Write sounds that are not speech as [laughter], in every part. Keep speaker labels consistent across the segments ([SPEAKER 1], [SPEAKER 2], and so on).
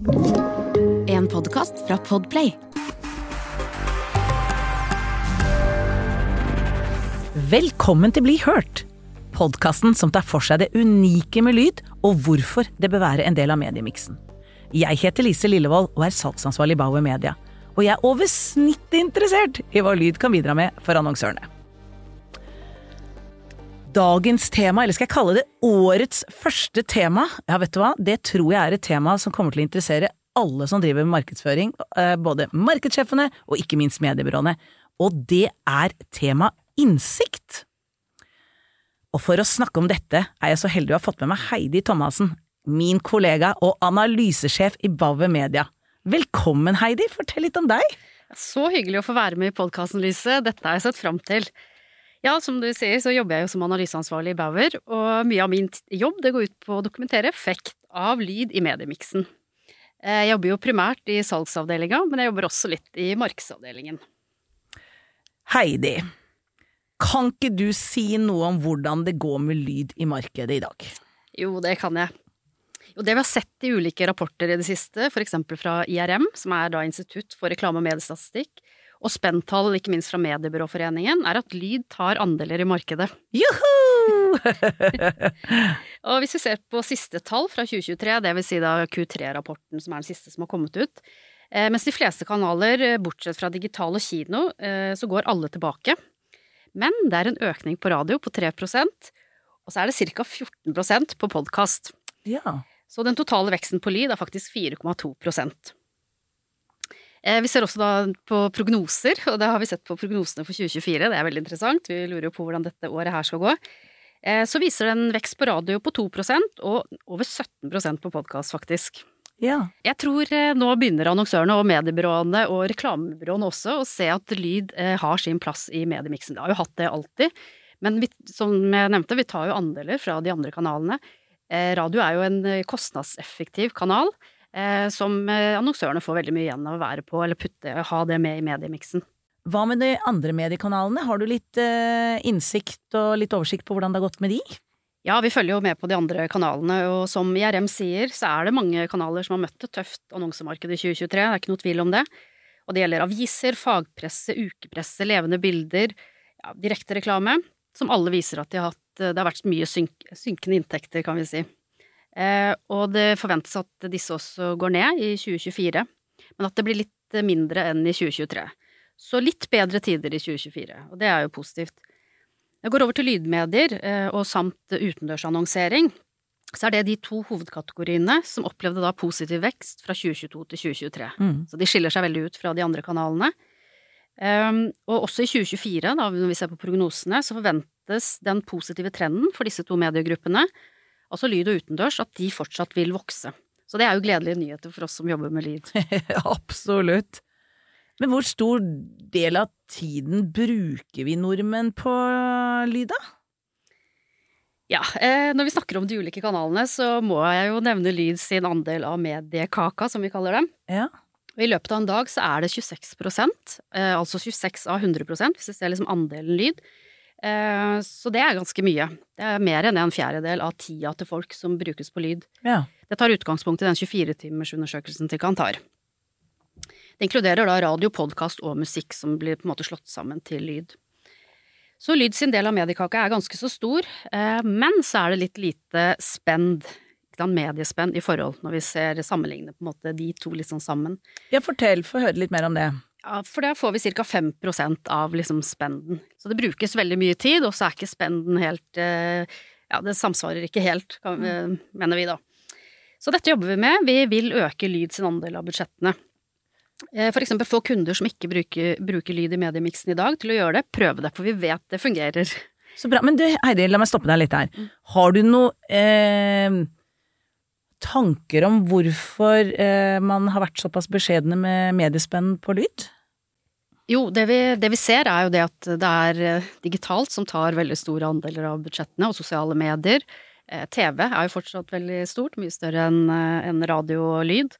[SPEAKER 1] En podkast fra Podplay.
[SPEAKER 2] Velkommen til Bli hørt! Podkasten som tar for seg det unike med lyd, og hvorfor det bør være en del av mediemiksen. Jeg heter Lise Lillevold og er salgsansvarlig i Bauer Media. Og jeg er over snittet interessert i hva lyd kan bidra med for annonsørene. Dagens tema, eller skal jeg kalle det årets første tema, ja vet du hva, det tror jeg er et tema som kommer til å interessere alle som driver med markedsføring, eh, både markedssjefene og ikke minst mediebyråene. Og det er tema innsikt. Og for å snakke om dette er jeg så heldig å ha fått med meg Heidi Thomassen, min kollega og analysesjef i Bauer Media. Velkommen, Heidi. Fortell litt om deg.
[SPEAKER 3] Så hyggelig å få være med i podkasten, Lise. Dette har jeg sett fram til. Ja, som du sier, så jobber jeg jo som analyseansvarlig i Bauer, og mye av min jobb det går ut på å dokumentere effekt av lyd i mediemiksen. Jeg jobber jo primært i salgsavdelinga, men jeg jobber også litt i markedsavdelingen.
[SPEAKER 2] Heidi, kan ikke du si noe om hvordan det går med lyd i markedet i dag?
[SPEAKER 3] Jo, det kan jeg. Og det vi har sett i ulike rapporter i det siste, eksempel fra IRM, som er da Institutt for reklame- og mediestatistikk, og spenntall, ikke minst fra Mediebyråforeningen, er at lyd tar andeler i markedet.
[SPEAKER 2] Juhu! [laughs]
[SPEAKER 3] og hvis vi ser på siste tall fra 2023, det vil si da Q3-rapporten som er den siste som har kommet ut, eh, mens de fleste kanaler, eh, bortsett fra digital og kino, eh, så går alle tilbake. Men det er en økning på radio på 3% og så er det ca. 14% på podkast.
[SPEAKER 2] Ja.
[SPEAKER 3] Så den totale veksten på lyd er faktisk 4,2 Eh, Vi ser også da på prognoser, og det har vi sett på prognosene for 2024. Det er veldig interessant. Vi lurer jo på hvordan dette året her skal gå. Eh, Så viser det en vekst på radio på 2% og over 17% på podkast, faktisk.
[SPEAKER 2] ja.
[SPEAKER 3] Jeg tror eh, nå begynner annonsørene og mediebyråene og reklamebyråene også å se at lyd eh, har sin plass i mediemiksen. Det har jo hatt det alltid, men vi, som jeg nevnte, vi tar jo andeler fra de andre kanalene. Eh, Radio er jo en eh, kostnadseffektiv kanal eh, som eh, annonsørene får veldig mye igjen av å være på, eller putte, ha det med i mediemiksen.
[SPEAKER 2] Hva med de andre mediekanalene? Har du litt eh, innsikt og litt oversikt på hvordan det har gått med de?
[SPEAKER 3] Ja, vi følger jo med på de andre kanalene, og som IRM sier, så er det mange kanaler som har møtt et tøft annonsemarked i 2023, det er ikke noe tvil om det. Og det gjelder aviser, fagpresse, ukepresse, levende bilder, ja, direktereklame, som alle viser at de har hatt Det har vært mye synk, synkende inntekter, kan vi si. Eh, og det forventes at disse også går ned i 2024, men at det blir litt mindre enn i 2023. Så litt bedre tider i 2024, og det er jo positivt. Jeg går over til lydmedier eh, og samt utendørsannonsering. Så er det de to hovedkategoriene som opplevde da positiv vekst fra 2022 til 2023.
[SPEAKER 2] Mm.
[SPEAKER 3] Så de skiller seg veldig ut fra de andre kanalene. Um, og også i 2024, da, når vi ser på prognosene, så forventes den positive trenden for disse to mediegruppene, altså lyd og utendørs, at de fortsatt vil vokse. Så det er jo gledelige nyheter for oss som jobber med lyd. [laughs]
[SPEAKER 2] Absolutt. Men hvor stor del av tiden bruker vi nordmenn på lyd, da?
[SPEAKER 3] Ja, eh, når vi snakker om de ulike kanalene, så må jeg jo nevne Lyd sin andel av mediekaka, som vi kaller dem.
[SPEAKER 2] Ja.
[SPEAKER 3] I løpet av en dag så er det 26 eh, altså 26 av 100% hvis vi ser liksom andelen lyd. Eh, så det er ganske mye. Det er mer enn en fjerdedel av tida til folk som brukes på lyd.
[SPEAKER 2] ja.
[SPEAKER 3] Det tar utgangspunkt i den 24-timersundersøkelsen til Kantar. Det inkluderer da radio, podkast og musikk som blir på en måte slått sammen til lyd. Så lyd sin del av mediekaka er ganske så stor, eh, men så er det litt lite spend, mediespenn i forhold, når vi ser sammenligne på en måte de to litt sånn sammen.
[SPEAKER 2] Ja, fortell, få høre litt mer om det.
[SPEAKER 3] Ja, for der får vi ca. 5% av liksom spenden. Så det brukes veldig mye tid, og så er ikke spenden helt eh, Ja, det samsvarer ikke helt, kan, eh, mener vi da. Så dette jobber vi med. Vi vil øke lyd sin andel av budsjettene. Eh, For eksempel få kunder som ikke bruker, bruker lyd i mediemiksen i dag, til å gjøre det. Prøve det, for vi vet det fungerer.
[SPEAKER 2] Så bra. Men du, Heidi, la meg stoppe deg litt her. Har du noe eh, tanker om hvorfor eh, man har vært såpass beskjedne med mediespenn på lyd?
[SPEAKER 3] Jo, det vi, det vi ser er jo det at det er eh, digitalt som tar veldig store andeler av budsjettene, og sosiale medier. Eh, TV er jo fortsatt veldig stort, mye større enn en radio og lyd.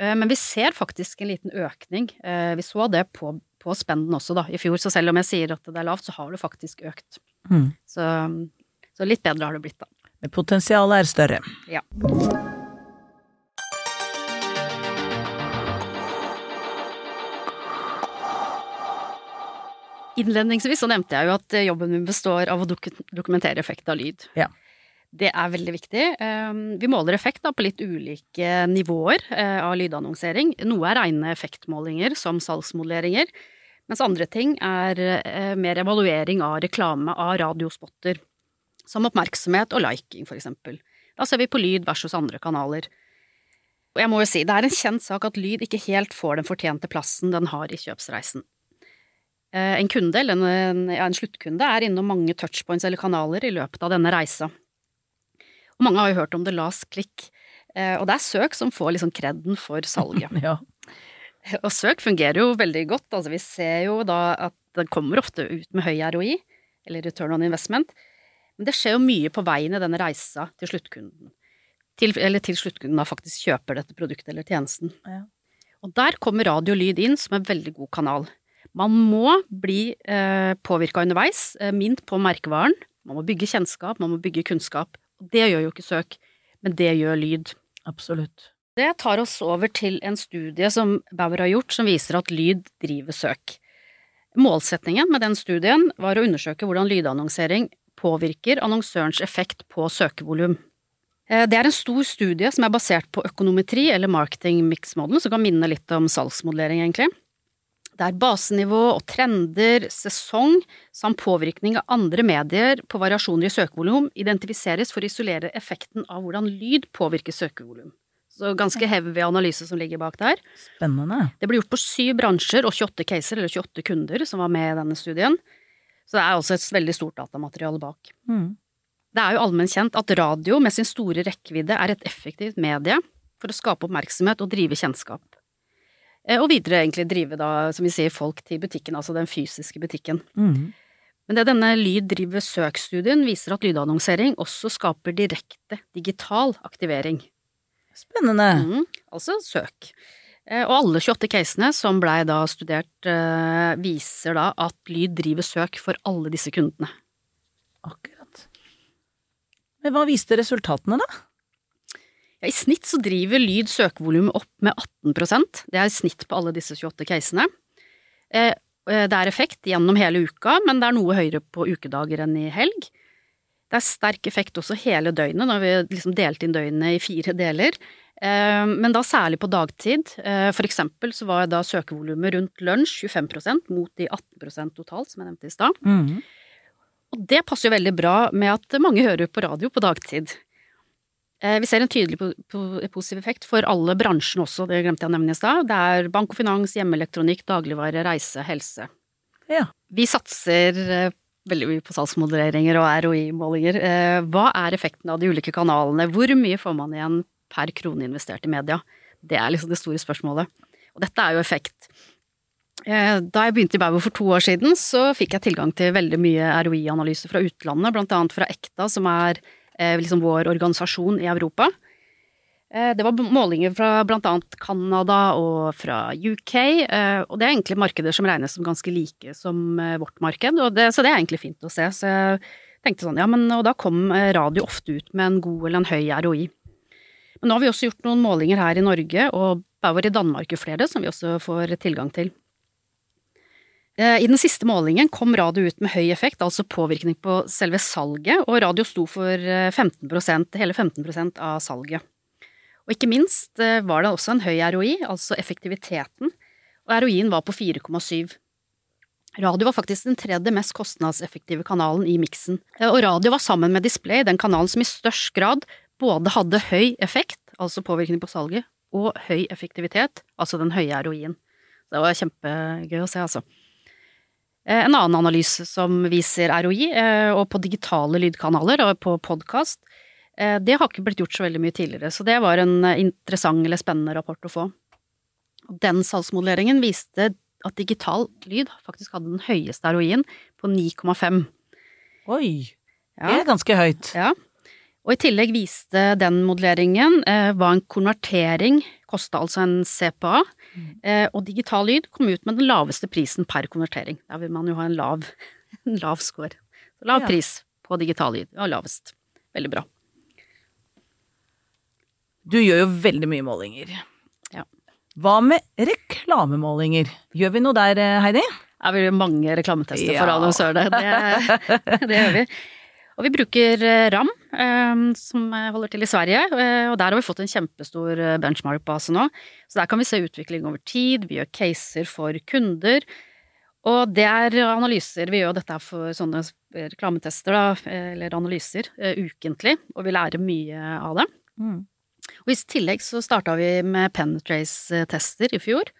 [SPEAKER 3] Eh, Men vi ser faktisk en liten økning. Vi så det på, på spenden også da, i fjor, så selv om jeg sier at det er lavt, så har det faktisk økt.
[SPEAKER 2] Mm.
[SPEAKER 3] Så, så litt bedre har det blitt, da.
[SPEAKER 2] Men Potensialet er større.
[SPEAKER 3] Ja. Innledningsvis så nevnte jeg jo at eh, jobben min består av å dok- dokumentere effekt av lyd.
[SPEAKER 2] Ja.
[SPEAKER 3] Det er veldig viktig. Eh, Vi måler effekt på litt ulike nivåer eh, av lydannonsering. Noe er rene effektmålinger, som salgsmodelleringer, mens andre ting er eh, mer evaluering av reklame av radiospotter, som oppmerksomhet og liking, for eksempel. Da ser vi på lyd versus andre kanaler. Og jeg må jo si, det er en kjent sak at lyd ikke helt får den fortjente plassen den har i kjøpsreisen. Eh, En kunde, eller en, ja, en sluttkunde, er innom mange touchpoints eller kanaler i løpet av denne reisa. Og mange har jo hørt om the last click, eh, og det er søk som får liksom kreden for salget. [laughs]
[SPEAKER 2] Ja. [laughs]
[SPEAKER 3] Og søk fungerer jo veldig godt, altså vi ser jo da at den kommer ofte ut med høy ROI, eller return on investment, men det skjer jo mye på veien i denne reisa til sluttkunden. Til, eller til sluttkunden da faktisk kjøper dette produktet eller tjenesten.
[SPEAKER 2] Ja.
[SPEAKER 3] Og der kommer radio og lyd inn som en veldig god kanal. Man må bli eh, påvirka underveis, eh, minnet på merkevaren. Man må bygge kjennskap, man må bygge kunnskap. Og det gjør jo ikke søk, men det gjør lyd.
[SPEAKER 2] Absolutt.
[SPEAKER 3] Det tar oss over til en studie som Bauer har gjort, som viser at lyd driver søk. Målsetningen med den studien var å undersøke hvordan lydannonsering påvirker annonsørens effekt på søkevolum. Eh, Det er en stor studie som er basert på økonometri, eller marketing mix model, som kan minne litt om salgsmodellering, egentlig. Der basenivå og trender, sesong samt påvirkning av andre medier på variasjoner i søkevolum identifiseres for å isolere effekten av hvordan lyd påvirker søkevolum. Så ganske heavy analyse som ligger bak der.
[SPEAKER 2] Spennende.
[SPEAKER 3] Det ble gjort på syv bransjer og 28 caser, eller 28 kunder, som var med i denne studien. Så det er også et veldig stort datamateriale bak.
[SPEAKER 2] Mm.
[SPEAKER 3] Det er jo allment kjent at radio med sin store rekkevidde er et effektivt medie for å skape oppmerksomhet og drive kjennskap. Eh, Og videre egentlig drive da, som vi sier, folk til butikken, altså den fysiske butikken.
[SPEAKER 2] Mm.
[SPEAKER 3] Men det denne Lyd driver søk-studien viser at lydannonsering også skaper direkte digital aktivering.
[SPEAKER 2] Spennende.
[SPEAKER 3] Mm, altså søk. Eh, Og alle 28 casene som blei da studert, eh, viser da at lyd driver søk for alle disse kundene.
[SPEAKER 2] Akkurat. Men hva viste resultatene, da?
[SPEAKER 3] Ja, I snitt så driver lyd søkevolumet opp med 18% Det er i snitt på alle disse 28 casene. Eh, eh, Det er effekt gjennom hele uka, men det er noe høyere på ukedager enn i helg. Det er sterk effekt også hele døgnet, når vi liksom delte inn døgnet i fire deler. Eh, Men da særlig på dagtid. Eh, For eksempel så var da søkevolumet rundt lunsj 25% mot de 18% totalt, som jeg nevnte i stad.
[SPEAKER 2] Mm.
[SPEAKER 3] Og det passer jo veldig bra med at mange hører på radio på dagtid. Eh, Vi ser en tydelig po- po- positiv effekt for alle bransjene også, det glemte jeg å nevne i stad. Det er bank og finans, hjemmeelektronikk, dagligvare, reise, helse.
[SPEAKER 2] Ja.
[SPEAKER 3] Vi satser eh, veldig mye på salgsmodereringer og ROI-målinger. Eh, Hva er effekten av de ulike kanalene? Hvor mye får man igjen per krone investert i media? Det er liksom det store spørsmålet. Og dette er jo effekt. Da jeg begynte i Bauer for to år siden, så fikk jeg tilgang til veldig mye ROI-analyse fra utlandet, blant annet fra Ekta, som er liksom vår organisasjon i Europa. Eh, Det var målinger fra annet Canada og fra UK, eh, og det er egentlig markeder som regnes som ganske like som eh, vårt marked, det, så det er egentlig fint å se. Så jeg tenkte sånn, ja men og da kom eh, radio ofte ut med en god eller en høy ROI. Men nå har vi også gjort noen målinger her i Norge, og Bauer i Danmark og flere, som vi også får tilgang til. Eh, I den siste målingen kom radio ut med høy effekt, altså påvirkning på selve salget, og radio sto for eh, 15% hele 15% av salget. Og ikke minst eh, var det også en høy ROI, altså effektiviteten, og ROI-en var på 4,7. Radio var faktisk den tredje mest kostnadseffektive kanalen i miksen, Eh, og radio var sammen med display den kanalen som i størst grad både hadde høy effekt, altså påvirkning på salget, og høy effektivitet, altså den høye ROI-en. Det var kjempegøy å se, altså. Eh, En annen analyse som viser ROI, eh, og på digitale lydkanaler og på podkast, det har ikke blitt gjort så veldig mye tidligere, så det var en eh, interessant eller spennende rapport å få. Den salgsmodelleringen viste at digital lyd faktisk hadde den høyeste ROI-en, på 9,5.
[SPEAKER 2] Oi,
[SPEAKER 3] Ja.
[SPEAKER 2] det er ganske høyt.
[SPEAKER 3] Ja. Og i tillegg viste den modelleringen eh, hva en konvertering kosta, altså en CPA, eh, og digital lyd kom ut med den laveste prisen per konvertering. Der vil man jo ha en lav, [laughs] en lav score. Så lav
[SPEAKER 2] Ja.
[SPEAKER 3] pris på digital lyd. Ja, lavest. Veldig bra.
[SPEAKER 2] Du gjør jo veldig mye målinger.
[SPEAKER 3] Ja.
[SPEAKER 2] Hva med reklamemålinger? Gjør vi noe der, eh, Heidi?
[SPEAKER 3] Ja, vi mange reklametester for
[SPEAKER 2] annonsører,
[SPEAKER 3] annonsørene. Det, [laughs] det gjør vi. Og vi bruker eh, RAM, eh, som holder til i Sverige, eh, og der har vi fått en kjempestor eh, benchmark-base nå. Så der kan vi se utvikling over tid, vi gjør caser for kunder. Og det er analyser, vi gjør dette for sånne reklametester, da, eh, eller analyser, eh, ukentlig, og vi lærer mye av det.
[SPEAKER 2] Mm.
[SPEAKER 3] Og i tillegg så starta vi med Penetrace-tester i fjor.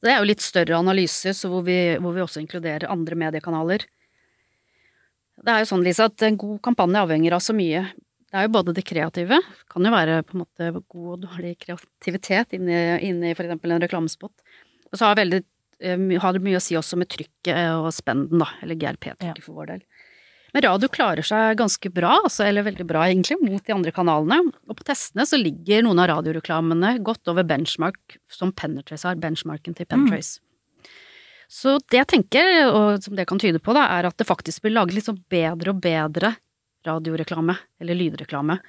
[SPEAKER 3] Det er jo litt større analyser, så hvor, vi, hvor vi også inkluderer andre mediekanaler. Det er jo sånn, Lisa, at en god kampanje avhenger av så mye. Det er jo både det kreative, kan jo være på en måte god og dårlig kreativitet inni, inni for eksempel en reklamespot. Og så har, veldig, eh, har det mye å si også med trykket og spenden, da, eller GRP-trykket for vår del. Men radio klarer seg ganske bra, altså, eller veldig bra egentlig, mot de andre kanalene. Og på testene så ligger noen av radioreklamene godt over benchmark som Penetrace har, benchmarken til Penetrace. Så det jeg tenker, og som det kan tyde på, da, er at det faktisk blir laget litt sånn bedre og bedre radioreklame, eller lydreklame.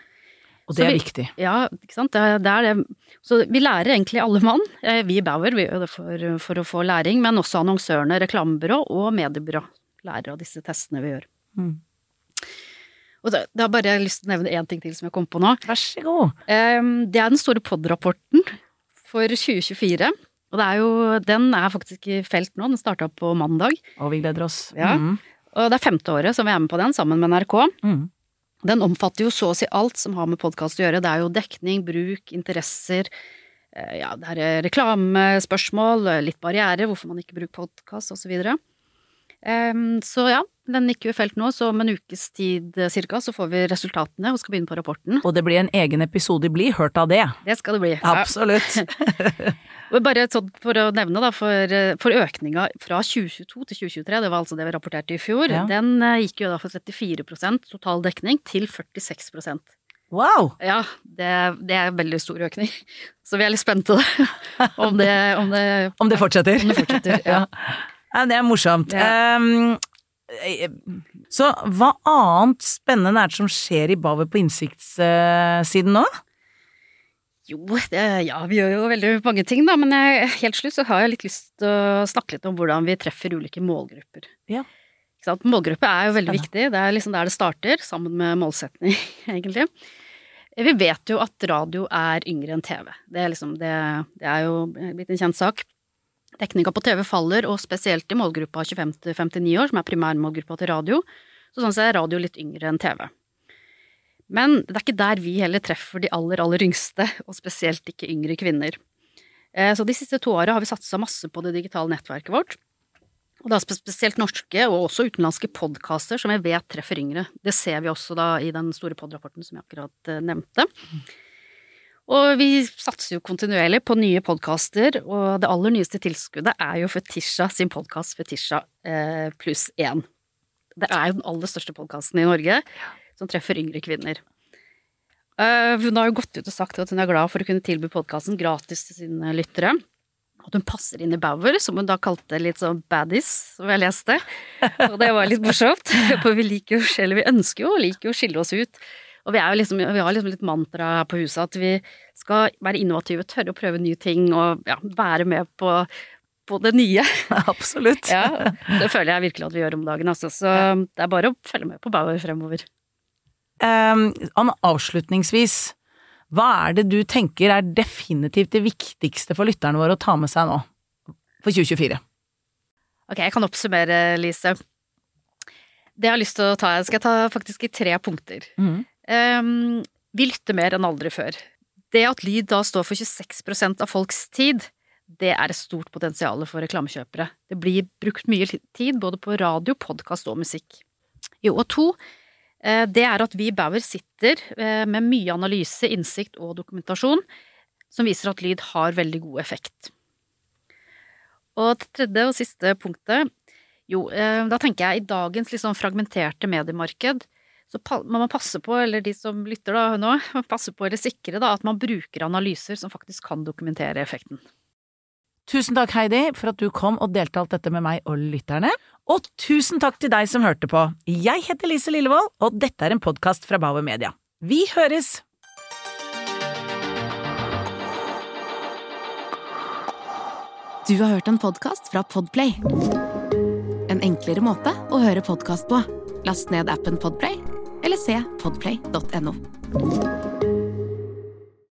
[SPEAKER 2] Og det er
[SPEAKER 3] vi-
[SPEAKER 2] viktig.
[SPEAKER 3] Ja, ikke sant. Det, er- det er det. Så vi lærer egentlig alle mann. Eh, Vi i Bauer vi gjør det for, for å få læring, men også annonsørene, reklamebyrå og mediebyrå lærer av disse testene vi gjør.
[SPEAKER 2] Mm.
[SPEAKER 3] Og da, da har bare jeg lyst til å nevne én ting til som jeg kom på nå.
[SPEAKER 2] Vær så god.
[SPEAKER 3] Ehm, Det er den store POD-rapporten for 2024. Og det er jo, den er faktisk i felt nå, den starta på mandag.
[SPEAKER 2] Og vi gleder oss.
[SPEAKER 3] Ja.
[SPEAKER 2] Mm.
[SPEAKER 3] Og det er femte året som vi er med på den, sammen med NRK.
[SPEAKER 2] Mm.
[SPEAKER 3] Den omfatter jo så å si alt som har med podkast å gjøre. Det er jo dekning, bruk, interesser. eh, Ja, det er reklamespørsmål, litt barriere, hvorfor man ikke bruker podkast osv. Så, um, så ja, den gikk jo i felt nå, så om en ukes tid eh, cirka så får vi resultatene og skal begynne på rapporten.
[SPEAKER 2] Og det blir en egen episode. i Bli hørt av det.
[SPEAKER 3] Det skal det bli.
[SPEAKER 2] Absolutt. [laughs]
[SPEAKER 3] Bare sånn for å nevne, da, for, eh, for økninga fra 2022 til 2023, det var altså det vi rapporterte i fjor,
[SPEAKER 2] Ja.
[SPEAKER 3] den eh, gikk jo da fra 34 total dekning til 46%
[SPEAKER 2] Wow!
[SPEAKER 3] Ja, det, det er en veldig stor økning. Så vi er litt spente [laughs] om det, om det,
[SPEAKER 2] Om det fortsetter.
[SPEAKER 3] om det fortsetter. [laughs] Ja.
[SPEAKER 2] Ja, det er morsomt.
[SPEAKER 3] Ja.
[SPEAKER 2] Eh, så hva annet spennende er det som skjer i Bavet på innsiktssiden nå?
[SPEAKER 3] Jo, det, ja, vi gjør jo veldig mange ting, da, men jeg, helt slutt så har jeg litt lyst til å snakke litt om hvordan vi treffer ulike målgrupper.
[SPEAKER 2] Ja.
[SPEAKER 3] Målgruppe er jo veldig
[SPEAKER 2] Spennende.
[SPEAKER 3] viktig, det er liksom der det starter, sammen med målsetning, [laughs] egentlig. Vi vet jo at radio er yngre enn TV. Det er, liksom, det, det er jo blitt en kjent sak. Dekninga på TV faller, og spesielt i målgruppa 25 til 59 år, som er primærmålgruppa til radio. Så sånn sett er radio litt yngre enn TV. Men det er ikke der vi heller treffer de aller, aller yngste, og spesielt ikke yngre kvinner. Eh, Så de siste to åra har vi satsa masse på det digitale nettverket vårt. Og da spesielt norske og også utenlandske podkaster som jeg vet treffer yngre. Det ser vi også da i den store pod-rapporten som jeg akkurat eh, nevnte. Og vi satser jo kontinuerlig på nye podkaster, og det aller nyeste tilskuddet er jo Fetisha sin podkast Fetisha eh, pluss én. Det er jo den aller største podkasten i Norge som treffer yngre kvinner. Eh, hun har jo gått ut og sagt at hun er glad for å kunne tilby podkasten gratis til sine lyttere. At hun passer inn i Bauer, som hun da kalte litt sånn baddies, som jeg leste. Og det var litt morsomt, [laughs] for vi liker jo, eller vi ønsker jo, liker jo å skille oss ut. Og vi, er jo liksom, vi har liksom litt mantra her på huset at vi skal være innovative, tørre å prøve nye ting og ja, være med på, på det nye. [laughs]
[SPEAKER 2] Absolutt.
[SPEAKER 3] Ja, det føler jeg virkelig at vi gjør om dagen, altså. Så det er bare å følge med på Bauer fremover.
[SPEAKER 2] Ehm, avslutningsvis, hva er det du tenker er definitivt det viktigste for lytterne våre å ta med seg nå, for 2024?
[SPEAKER 3] Ok, jeg kan oppsummere, Lise. Det jeg har lyst til å ta, skal jeg ta faktisk i tre punkter.
[SPEAKER 2] Mm.
[SPEAKER 3] Um, vi lytter mer enn aldri før. Det at lyd da står for 26% av folks tid, det er et stort potensial for reklamekjøpere. Det blir brukt mye tid både på radio, podkast og musikk. Jo, og to, det er at vi i Bauer sitter eh, med mye analyse, innsikt og dokumentasjon som viser at lyd har veldig god effekt. Og det tredje og siste punktet, jo, eh, da tenker jeg i dagens sånn fragmenterte mediemarked, så må man passe på, eller de som lytter da nå, [laughs] passe på eller sikre da at man bruker analyser som faktisk kan dokumentere effekten.
[SPEAKER 2] Tusen takk, Heidi, for at du kom og delte alt dette med meg og lytterne. Og tusen takk til deg som hørte på. Jeg heter Lise Lillevold, og dette er en podkast fra Bauer Media. Vi høres!
[SPEAKER 1] Du har hørt en podkast fra Podplay. en enklere måte å høre podkast på. Last ned appen Podplay, eller se podplay.no.